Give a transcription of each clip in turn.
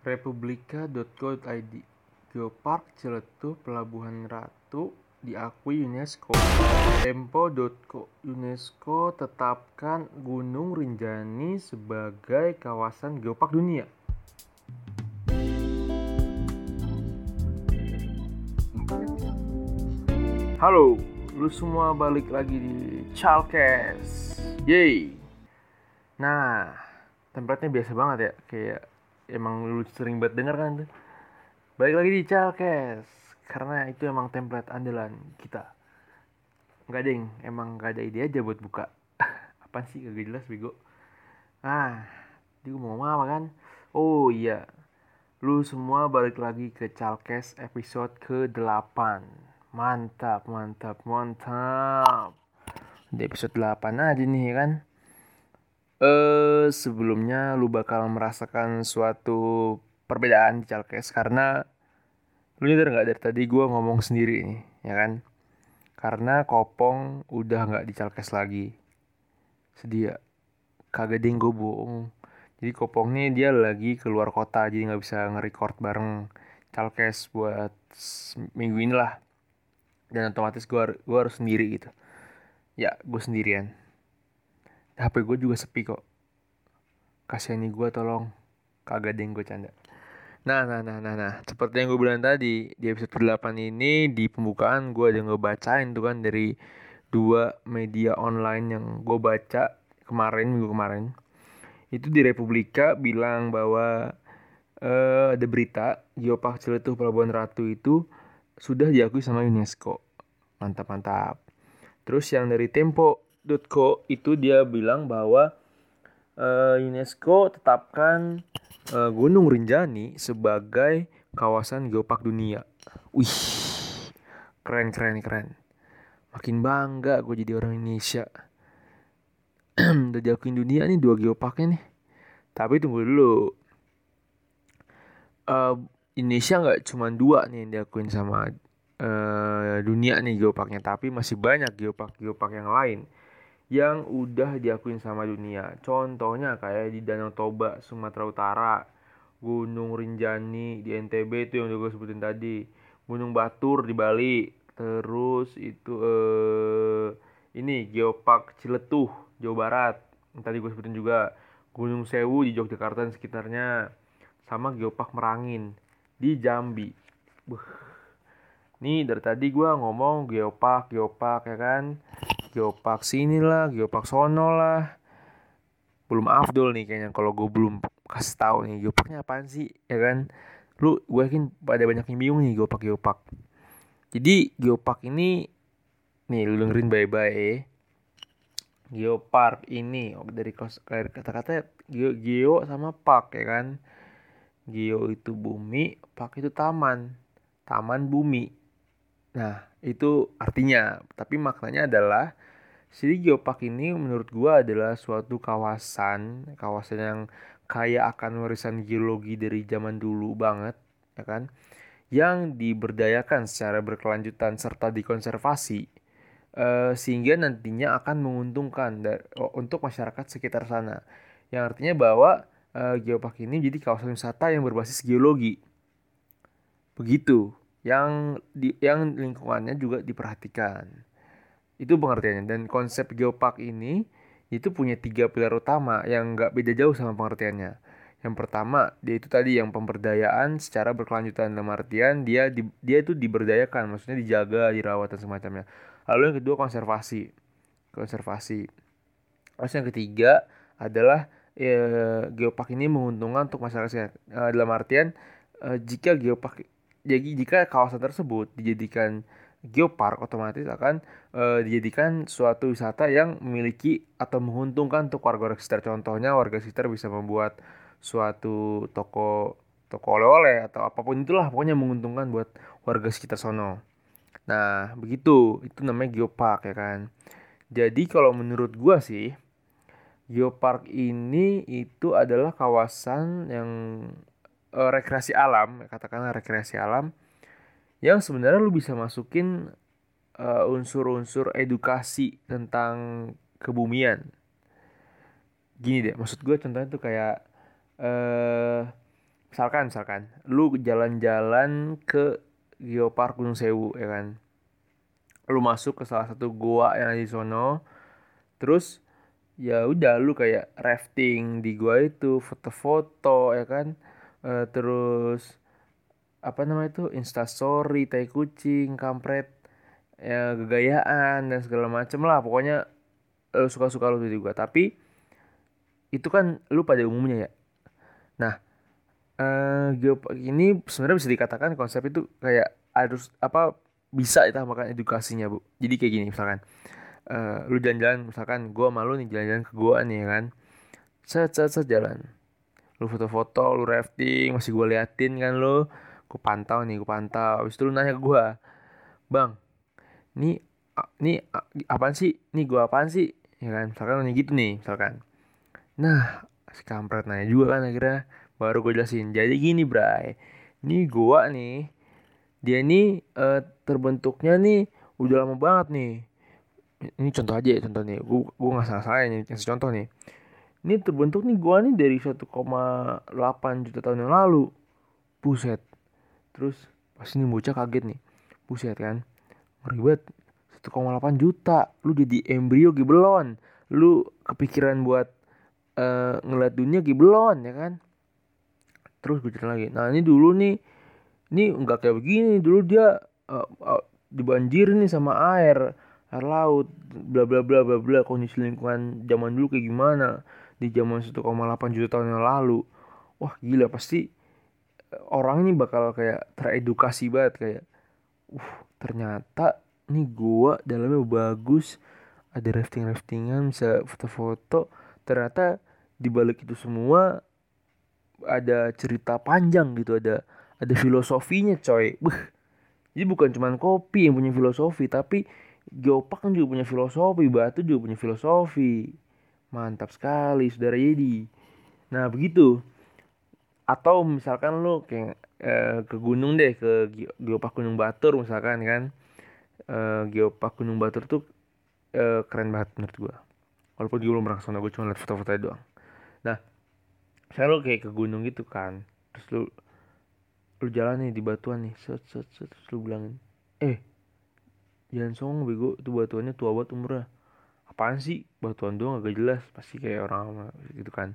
Republika.co.id Geopark Ciletuh Pelabuhan Ratu diakui UNESCO. Tempo.co UNESCO tetapkan Gunung Rinjani sebagai kawasan geopark dunia. Halo, lu semua balik lagi di Chalkes. Yeay. Nah, templatenya biasa banget ya, kayak emang lu sering banget denger kan tuh. Balik lagi di Chalkes, karena itu emang template andalan kita. Enggak ding, emang gak ada ide aja buat buka. Apaan sih gak jelas bego. Ah, gue mau ngomong apa kan? Oh iya, lu semua balik lagi ke Chalkes episode ke-8. Mantap, mantap, mantap. Di episode 8 aja nih kan. Eh, sebelumnya lu bakal merasakan suatu perbedaan di Chalkes karena lu nyadar nggak dari tadi gue ngomong sendiri nih, ya kan? Karena Kopong udah nggak di Chalkes lagi. Sedih ya? Kagak ding gue bohong. Jadi Kopong nih dia lagi keluar kota jadi nggak bisa nge-record bareng Chalkes buat minggu ini lah. Dan otomatis gue gua harus sendiri gitu. Ya, gue sendirian. HP gue juga sepi kok. Kasihani gue tolong. Kagak ding gue canda. Nah, nah, nah, nah, nah. Seperti yang gue bilang tadi, di episode 8 ini, di pembukaan gue ada ngebacain tuh kan dari dua media online yang gue baca kemarin, minggu kemarin. Itu di Republika bilang bahwa uh, ada berita Geopark Ciletuh Pelabuhan Ratu itu sudah diakui sama UNESCO. Mantap, mantap. Terus yang dari Tempo.co itu dia bilang bahwa uh, UNESCO tetapkan uh, Gunung Rinjani sebagai kawasan geopark dunia. Wih, keren, keren, keren. Makin bangga gue jadi orang Indonesia. Udah diakuin dunia nih dua geoparknya nih. Tapi tunggu dulu. Uh, Indonesia nggak cuma dua nih yang diakuin sama uh, dunia nih geoparknya, tapi masih banyak geopark geopark yang lain yang udah diakuin sama dunia. Contohnya kayak di Danau Toba, Sumatera Utara, Gunung Rinjani di NTB itu yang udah gue sebutin tadi, Gunung Batur di Bali, terus itu eh ini Geopark Ciletuh, Jawa Barat, yang tadi gue sebutin juga, Gunung Sewu di Yogyakarta dan sekitarnya, sama Geopark Merangin di Jambi. Buh. Nih dari tadi gue ngomong geopark, geopark ya kan. Geopark sini lah, geopark sono lah. Belum afdol nih kayaknya kalau gue belum kasih tahu nih geoparknya apaan sih ya kan. Lu gue yakin pada banyak yang bingung nih geopark geopark. Jadi geopark ini nih lu dengerin bye-bye. Geopark ini oh, dari kata-kata geo, geo sama park ya kan. Geo itu bumi, park itu taman. Taman bumi. Nah, itu artinya, tapi maknanya adalah si geopark ini menurut gua adalah suatu kawasan, kawasan yang kaya akan warisan geologi dari zaman dulu banget, ya kan? Yang diberdayakan secara berkelanjutan serta dikonservasi eh, sehingga nantinya akan menguntungkan untuk masyarakat sekitar sana. Yang artinya bahwa eh, geopark ini jadi kawasan wisata yang berbasis geologi. Begitu yang di yang lingkungannya juga diperhatikan. Itu pengertiannya dan konsep geopark ini itu punya tiga pilar utama yang nggak beda jauh sama pengertiannya. Yang pertama dia itu tadi yang pemberdayaan secara berkelanjutan dalam artian dia di, dia itu diberdayakan, maksudnya dijaga, dirawat dan semacamnya. Lalu yang kedua konservasi, konservasi. Terus yang ketiga adalah ya, geopark ini menguntungkan untuk masyarakat e, dalam artian e, jika geopark jadi jika kawasan tersebut dijadikan geopark otomatis akan e, dijadikan suatu wisata yang memiliki atau menguntungkan untuk warga-warga sekitar. Contohnya warga sekitar bisa membuat suatu toko toko oleh-oleh atau apa pun itulah pokoknya menguntungkan buat warga sekitar sono. Nah, begitu. Itu namanya geopark ya kan. Jadi kalau menurut gua sih geopark ini itu adalah kawasan yang uh, rekreasi alam, katakanlah rekreasi alam, yang sebenarnya lu bisa masukin uh, unsur-unsur edukasi tentang kebumian. Gini deh, maksud gue contohnya tuh kayak uh, misalkan misalkan lu jalan-jalan ke Geopark Gunung Sewu ya kan lu masuk ke salah satu gua yang ada di sono terus ya udah lu kayak rafting di gua itu foto-foto ya kan uh, terus apa namanya itu instastory tai kucing kampret ya gegayaan dan segala macem lah. Pokoknya lu suka-suka lu juga. Tapi itu kan lu pada umumnya ya. Nah uh, ini sebenarnya bisa dikatakan konsep itu kayak harus apa bisa ditambahkan edukasinya bu. Jadi kayak gini misalkan uh, lu jalan-jalan misalkan gua malu nih jalan-jalan ke gua nih ya kan. Set set set jalan lu foto-foto lu rafting masih gua liatin kan lu. Gue pantau nih gue pantau. Habis itu lu nanya ke gue bang ini ini apaan sih? Ini gue apaan sih? Ya kan misalkan nanya gitu nih misalkan. Nah si kampret nanya juga kan akhirnya baru gue jelasin. Jadi gini bray. Ini gue nih dia ini uh, terbentuknya nih udah lama banget nih. Ini contoh aja ya contoh nih. Gue gue nggak salah salah ini kasih contoh nih ini terbentuk nih gua nih dari 1,8 juta tahun yang lalu. Buset. Terus pas ini bocah kaget nih. Buset kan? Ribet. 1,8 juta. Lu jadi embrio gibelon lu kepikiran buat uh, ngeliat dunia gibelon ya kan? Terus gue lagi. Nah ini dulu nih ini nggak kayak begini. Dulu dia uh, uh, dibanjir nih sama air air laut bla bla bla bla bla. Kondisi lingkungan zaman dulu kayak gimana di zaman 1,8 juta tahun yang lalu wah gila pasti orang ini bakal kayak teredukasi banget kayak uh ternyata nih gua dalamnya bagus ada rafting raftingan bisa foto-foto ternyata di balik itu semua ada cerita panjang gitu ada ada filosofinya coy Buh. jadi bukan cuma kopi yang punya filosofi tapi geopark kan juga punya filosofi batu juga punya filosofi mantap sekali saudara Yedi. Nah begitu. Atau misalkan lu kayak uh, ke gunung deh ke geopark Gunung Batur misalkan kan. Uh, geopark Gunung Batur tuh uh, keren banget menurut gua. Walaupun gue belum pernah ke sana gue cuma liat foto-foto doang. Nah misalnya lu kayak ke gunung gitu kan terus lu lu jalan nih di batuan nih set set set terus lu bilang eh jangan songong bego itu batuannya tua banget umurnya apaan sih? Batuan doang agak jelas. Pasti kayak orang gitu kan.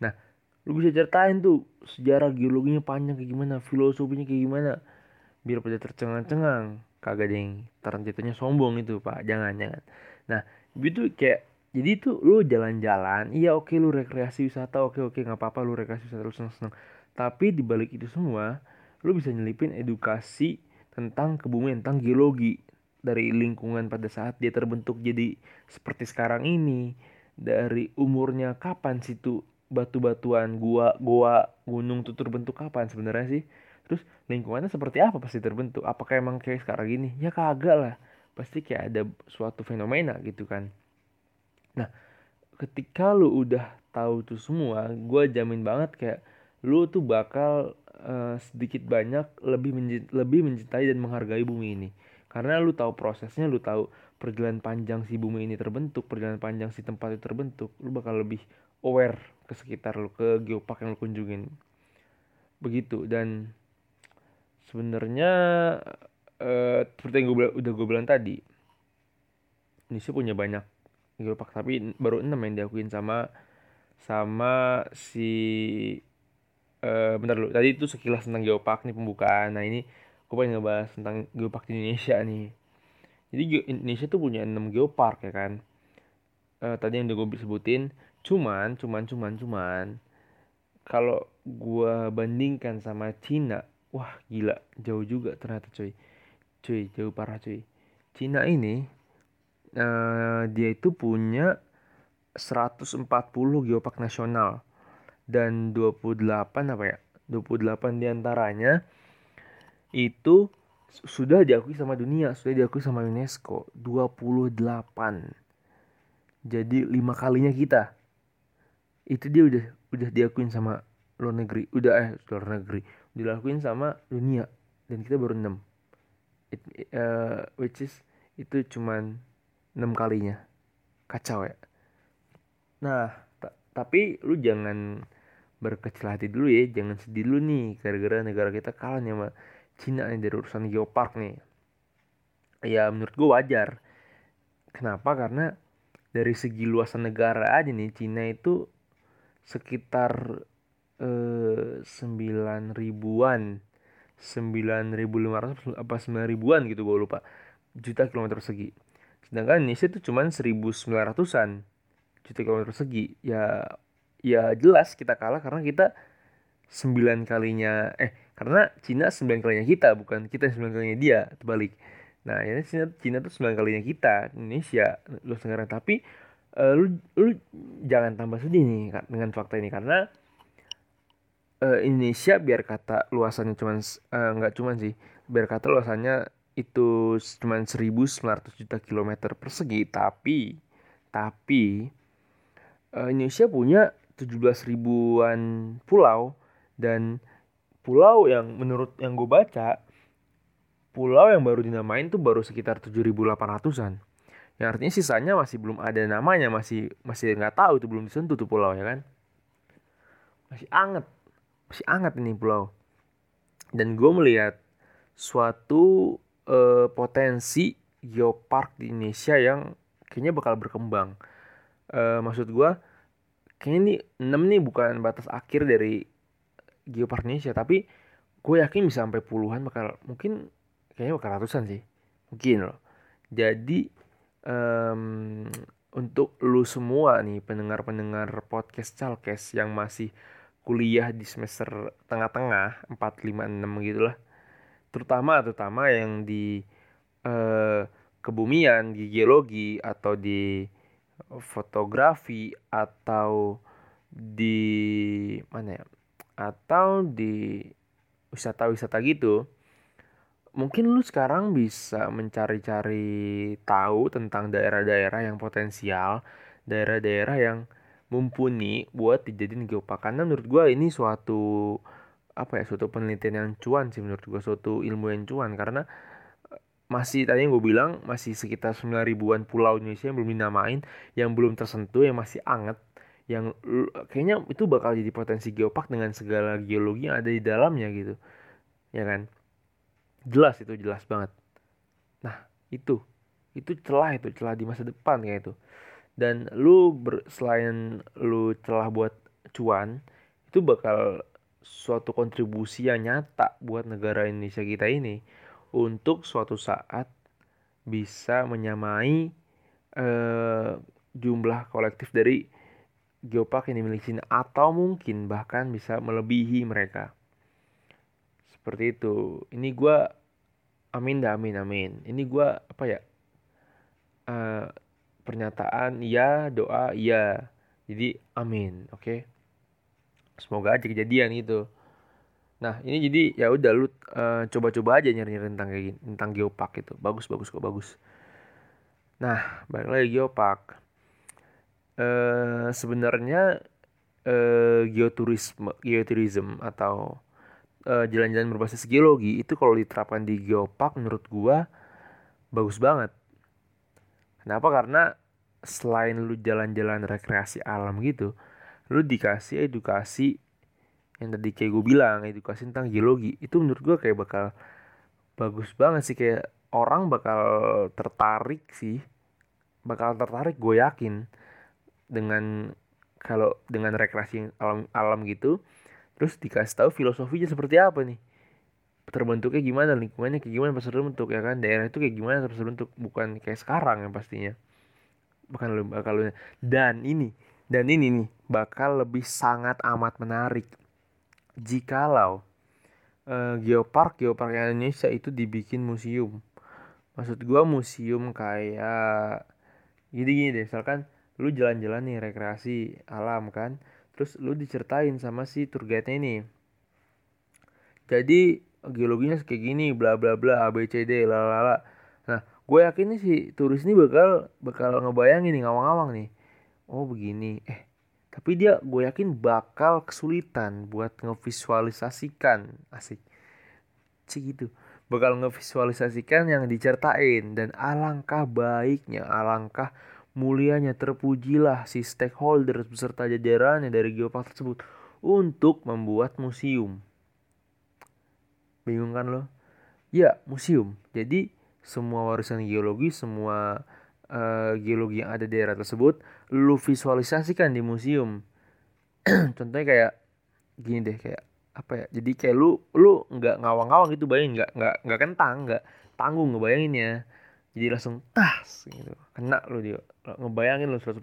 Nah lu bisa ceritain tuh sejarah geologinya panjang kayak gimana filosofinya kayak gimana biar pada tercengang-cengang. Kagak ada yang jatuhnya sombong itu pak. Jangan jangan. Nah itu kayak jadi tuh lu jalan-jalan iya oke lu rekreasi wisata oke oke nggak apa-apa lu rekreasi wisata lu seneng-seneng. Tapi di balik itu semua lu bisa nyelipin edukasi tentang kebumian tentang geologi dari lingkungan pada saat dia terbentuk jadi seperti sekarang ini dari umurnya kapan situ batu-batuan gua gua gunung tuh terbentuk kapan sebenarnya sih? Terus lingkungannya seperti apa pasti terbentuk? Apakah emang kayak sekarang gini ya kagak lah. Pasti kayak ada suatu fenomena gitu kan. Nah ketika lu udah tahu tuh semua gua jamin banget kayak lu tuh bakal uh, sedikit banyak lebih mencintai, lebih mencintai dan menghargai bumi ini karena lu tahu prosesnya lu tahu perjalanan panjang si bumi ini terbentuk perjalanan panjang si tempat itu terbentuk lu bakal lebih aware ke sekitar lu ke geopark yang lu kunjungin. Begitu dan sebenarnya uh, seperti yang gue udah gue bilang tadi Indonesia punya banyak geopark tapi baru enam yang diakuin sama sama si uh, bentar lu tadi itu sekilas tentang geopark nih pembukaan. Nah ini gue pengen ngebahas tentang geopark di Indonesia nih. Jadi Indonesia tuh punya enam geopark ya kan? Uh, tadi yang udah gue sebutin cuman cuman cuman cuman kalau gua bandingkan sama Cina wah gila jauh juga ternyata cuy. Cuy jauh parah cuy. Cina ini uh, dia itu punya 140 geopark nasional dan 28 apa ya? 28 di antaranya itu sudah diakui sama dunia sudah diakui sama UNESCO 28 jadi lima kalinya kita. Itu dia udah udah diakuin sama luar negeri udah eh luar negeri. Dilakuin sama dunia dan kita baru enam. It, uh, which is itu cuman enam kalinya. Kacau ya. Nah tapi lu jangan berkecil hati dulu ya jangan sedih dulu nih gara-gara negara kita kalah nih sama Cina nih dari urusan geopark nih. Ya menurut gue wajar. Kenapa? Karena dari segi luasan negara aja nih Cina itu sekitar eh, sembilan ribuan. Sembilan ribu lima ratus apa sembilan ribuan gitu gue lupa. Juta kilometer persegi. Sedangkan Indonesia itu cuma seribu sembilan ratusan juta kilometer persegi. Ya ya jelas kita kalah karena kita sembilan kalinya eh karena Cina sembilan kalinya kita bukan kita sembilan kalinya dia terbalik. Nah ini Cina Cina tuh sembilan kalinya kita Indonesia luas negara. Tapi uh, lu lu jangan tambah sedih nih dengan fakta ini. Karena uh, Indonesia biar kata luasannya cuman uh, nggak cuman sih biar kata luasannya itu cuman 1900 juta kilometer persegi tapi tapi uh, Indonesia punya 17 ribuan pulau dan pulau yang menurut yang gue baca pulau yang baru dinamain tuh baru sekitar 7.800an yang artinya sisanya masih belum ada namanya masih masih nggak tahu itu belum disentuh tuh pulau ya kan? Masih anget masih anget ini pulau. Dan gue melihat suatu uh, potensi geopark di Indonesia yang kayaknya bakal berkembang. Uh, maksud gue kayaknya ini 6 nih bukan batas akhir dari Geopark Indonesia tapi gue yakin bisa sampai puluhan bakal mungkin kayaknya bakal ratusan sih. Mungkin loh. Jadi um, untuk lu semua nih pendengar-pendengar podcast Calkes yang masih kuliah di semester tengah-tengah 4, 5, 6 gitu lah. Terutama terutama yang di uh, kebumian di geologi atau di fotografi atau di mana ya atau di wisata-wisata gitu mungkin lu sekarang bisa mencari-cari tahu tentang daerah-daerah yang potensial daerah-daerah yang mumpuni buat dijadiin geopark. Karena menurut gue ini suatu apa ya suatu penelitian yang cuan sih menurut gue suatu ilmu yang cuan. Karena masih tadi yang gue bilang masih sekitar 9 ribuan pulau Indonesia yang belum dinamain yang belum tersentuh yang masih anget yang kayaknya itu bakal jadi potensi geopark dengan segala geologi yang ada di dalamnya gitu. Ya kan? Jelas itu jelas banget. Nah itu. Itu celah itu celah di masa depan kayak itu. Dan lu ber, selain lu celah buat cuan itu bakal suatu kontribusi yang nyata buat negara Indonesia kita ini untuk suatu saat bisa menyamai uh, jumlah kolektif dari geopark yang dimiliki Cina atau mungkin bahkan bisa melebihi mereka. Seperti itu. Ini gue amin dah amin amin. Ini gue apa ya? Uh, pernyataan ya, doa ya. Jadi amin, oke. Okay? Semoga aja kejadian itu. Nah ini jadi ya udah lu uh, coba-coba aja nyari-nyari tentang kayak gini, tentang geopark itu. Bagus bagus kok bagus. Nah balik lagi geopark. Uh, sebenarnya uh, geoturisme, geoturism atau uh, jalan-jalan berbasis geologi itu kalau diterapkan di geopark menurut gua bagus banget. Kenapa? Karena selain lu jalan-jalan rekreasi alam gitu, lu dikasih edukasi yang tadi kayak gue bilang edukasi tentang geologi itu menurut gue kayak bakal bagus banget sih kayak orang bakal tertarik sih bakal tertarik gue yakin dengan kalau dengan rekreasi alam alam gitu terus dikasih tahu filosofinya seperti apa nih? Terbentuknya gimana lingkungannya kayak gimana pas terbentuk ya kan? Daerah itu kayak gimana pas terbentuk? Bukan kayak sekarang yang pastinya. Bakal bakal dan ini dan ini nih bakal lebih sangat amat menarik. Jikalau uh, geopark geopark Indonesia itu dibikin museum. Maksud gua museum kayak gini gini deh misalkan lu jalan-jalan nih rekreasi alam kan? Terus lu diceritain sama si tour guide-nya ini. Jadi geologinya kayak gini bla bla bla A B C D lalala nah gue yakin nih si turis ini bakal bakal ngebayangin nih ngawang-ngawang nih. Oh begini. Eh tapi dia gue yakin bakal kesulitan buat ngevisualisasikan. Asik. Sih gitu. Bakal ngevisualisasikan yang dicertain dan alangkah baiknya alangkah mulianya terpujilah si stakeholder beserta jajarannya dari geopark tersebut untuk membuat museum. Bingung kan lo? Ya, museum. Jadi semua warisan geologi, semua uh, geologi yang ada di daerah tersebut, lu visualisasikan di museum. Contohnya kayak gini deh, kayak apa ya? Jadi kayak lu lu nggak ngawang-ngawang gitu bayangin nggak nggak nggak kentang nggak tanggung ngebayanginnya jadi langsung tas gitu. Kena lu dia. Ngebayangin lu 100%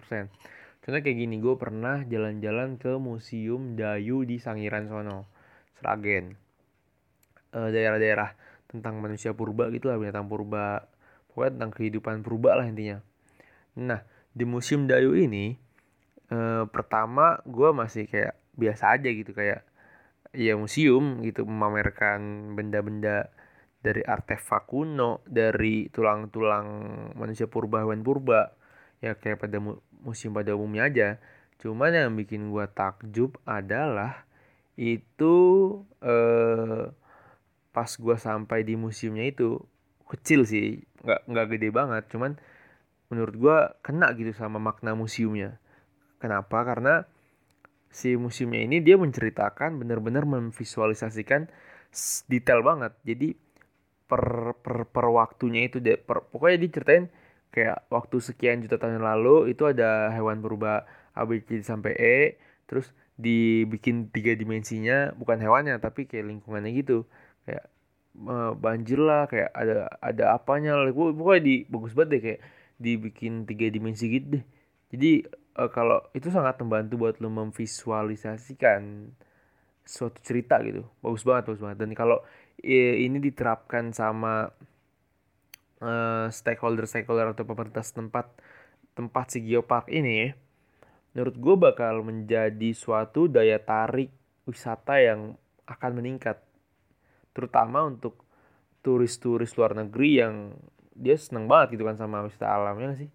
contohnya kayak gini gue pernah jalan-jalan ke museum Dayu di Sangiran sono Sragen. Daerah daerah-daerah tentang manusia purba gitu lah binatang purba. Pokoknya tentang kehidupan purba lah intinya. Nah di museum Dayu ini uh, pertama gue masih kayak biasa aja gitu kayak ya museum gitu memamerkan benda-benda dari artefak kuno, dari tulang-tulang manusia purba hewan purba, ya kayak pada museum pada umumnya aja. Cuman yang bikin gua takjub adalah itu eh, pas gua sampai di museumnya itu kecil sih, nggak nggak gede banget, cuman menurut gua kena gitu sama makna museumnya. Kenapa? Karena si museumnya ini dia menceritakan benar-benar memvisualisasikan detail banget. Jadi per per per waktunya itu deh per, pokoknya diceritain kayak waktu sekian juta tahun lalu itu ada hewan berubah ABC sampai E terus dibikin tiga dimensinya bukan hewannya tapi kayak lingkungannya gitu. Kayak banjir lah kayak ada ada apanya lah. Pokoknya di bagus banget deh kayak dibikin tiga dimensi gitu deh. Jadi uh, kalau itu sangat membantu buat lo memvisualisasikan suatu cerita gitu. Bagus banget bagus banget. Dan kalau ini diterapkan sama uh, stakeholder-stakeholder atau pemerintah setempat tempat si geopark ini menurut gue bakal menjadi suatu daya tarik wisata yang akan meningkat terutama untuk turis-turis luar negeri yang dia seneng banget gitu kan sama wisata alamnya gak sih?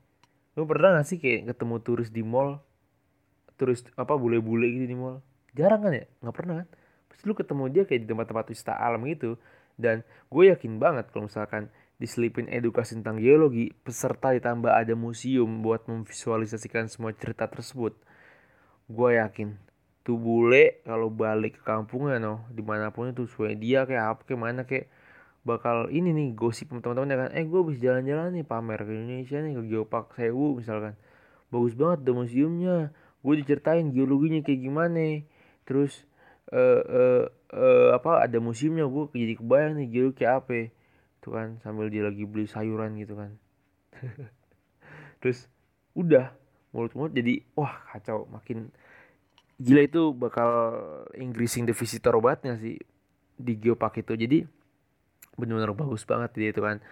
Lu pernah gak sih kayak ketemu turis di mall? Turis apa bule-bule gitu di mall? Jarang kan ya? Nggak pernah kan pasti lu ketemu dia kayak di tempat-tempat wisata alam gitu. Dan gue yakin banget kalau misalkan diselipin edukasi tentang geologi peserta ditambah ada museum buat memvisualisasikan semua cerita tersebut. Gue yakin tuh bule kalau balik ke kampungnya no di mana pun itu Swedia kayak apa kayak mana kayak bakal ini nih gosip teman-teman ya kan. Eh gue bisa jalan-jalan nih pamer ke Indonesia nih ke Geopark Sewu misalkan. Bagus banget the museumnya. Gue diceritain geologinya kayak gimana. Terus uh, uh, uh, apa ada musimnya gue jadi kebayang nih gitu kayak apa itu kan sambil dia lagi beli sayuran gitu kan. Terus udah mulut-mulut jadi wah kacau makin gila itu bakal increasing the visitor obatnya sih di geopark itu. Jadi benar-benar bagus banget dia itu kan.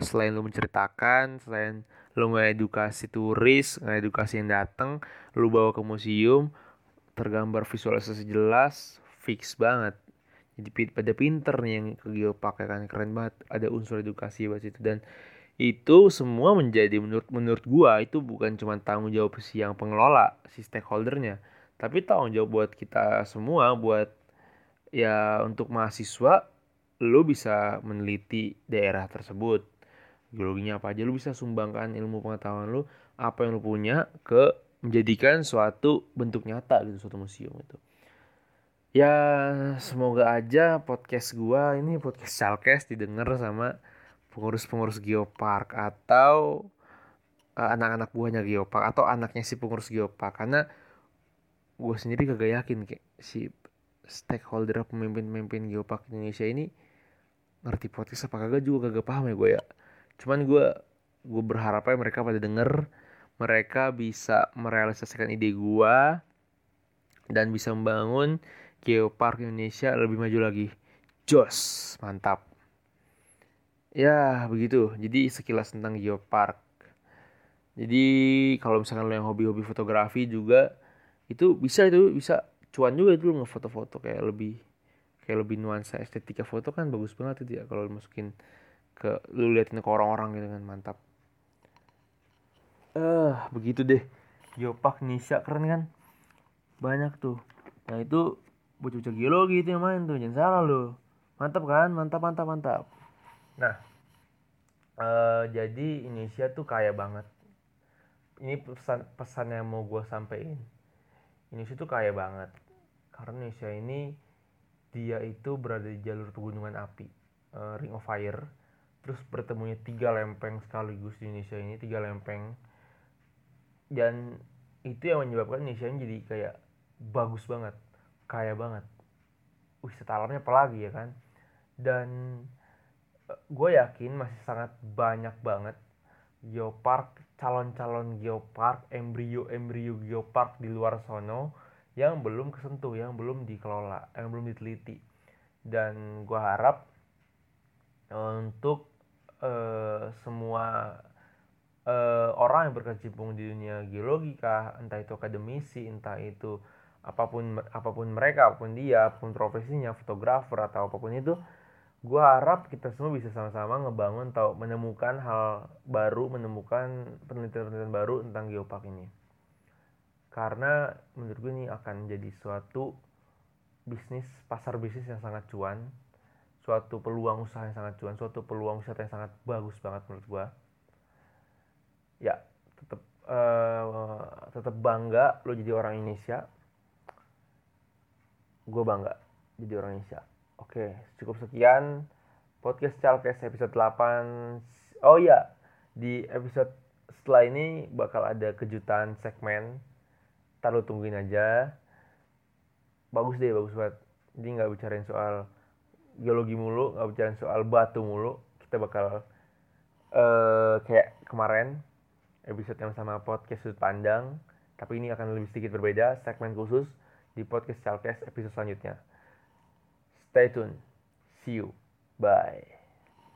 Selain lu menceritakan selain lu ngedukasi turis ngedukasi yang datang lu bawa ke museum tergambar visualisasi jelas fix banget. Jadi pada pinter nih yang ke geopark ya kan keren banget. Ada unsur edukasi buat itu dan itu semua menjadi menurut menurut gua itu bukan cuma tanggung jawab si yang pengelola si stakeholdernya. Tapi tanggung jawab buat kita semua buat ya untuk mahasiswa lo bisa meneliti daerah tersebut. Geologinya apa aja lo bisa sumbangkan ilmu pengetahuan lo apa yang lo punya ke menjadikan suatu bentuk nyata gitu suatu museum itu ya semoga aja podcast gua ini podcast Chalkes didengar sama pengurus-pengurus geopark atau uh, anak-anak buahnya geopark atau anaknya si pengurus geopark. Karena gue sendiri kagak yakin kayak si stakeholder pemimpin-pemimpin geopark Indonesia ini ngerti podcast apa kagak juga kagak paham ya gue ya. Cuman gue gue berharapnya mereka pada denger mereka bisa merealisasikan ide gua dan bisa membangun geopark Indonesia lebih maju lagi. Jos, mantap. Ya, begitu. Jadi sekilas tentang geopark. Jadi kalau misalkan lo yang hobi-hobi fotografi juga itu bisa itu bisa cuan juga itu ngefoto-foto kayak lebih kayak lebih nuansa estetika foto kan bagus banget itu ya kalau masukin ke lu liatin ke orang-orang gitu kan mantap eh uh, begitu deh. Geopark Nisha keren kan? Banyak tuh. Nah itu bocah-bocah geologi itu yang main tuh jangan salah lo mantap kan? Mantap mantap mantap. Nah uh, jadi Indonesia tuh kaya banget. Ini pesan pesan yang mau gue sampein Indonesia tuh kaya banget. Karena Indonesia ini dia itu berada di jalur pegunungan api uh, Ring of Fire. Terus bertemunya tiga lempeng sekaligus di Indonesia ini tiga lempeng dan itu yang menyebabkan Indonesia jadi kayak bagus banget kaya banget. Wisata alamnya apalagi ya kan? Dan uh, gue yakin masih sangat banyak banget geopark calon-calon geopark embrio-embrio geopark di luar sono yang belum kesentuh yang belum dikelola yang belum diteliti. Dan gue harap untuk uh, semua uh, orang yang berkecimpung di dunia geologi kah entah itu akademisi entah itu apa pun apa pun mereka apa pun dia apa pun profesinya fotografer atau apa pun itu gue harap kita semua bisa sama-sama ngebangun atau menemukan hal baru menemukan penelitian-penelitian baru tentang geopark ini. Karena menurut gue ini akan jadi suatu bisnis pasar bisnis yang sangat cuan suatu peluang usaha yang sangat cuan suatu peluang wisata yang sangat bagus banget menurut gue ya tetap uh, eh, tetap bangga lo jadi orang Indonesia gue bangga jadi orang Indonesia Oke, cukup sekian podcast Chalkes episode 8. Oh iya, di episode setelah ini bakal ada kejutan segmen. Taruh tungguin aja. Bagus deh, bagus banget. Jadi nggak bicarain soal geologi mulu, nggak bicarain soal batu mulu. Kita bakal uh, kayak kemarin episode yang sama podcast sudut pandang. Tapi ini akan lebih sedikit berbeda, segmen khusus di podcast Chalkes episode selanjutnya. Stay tuned. See you. Bye.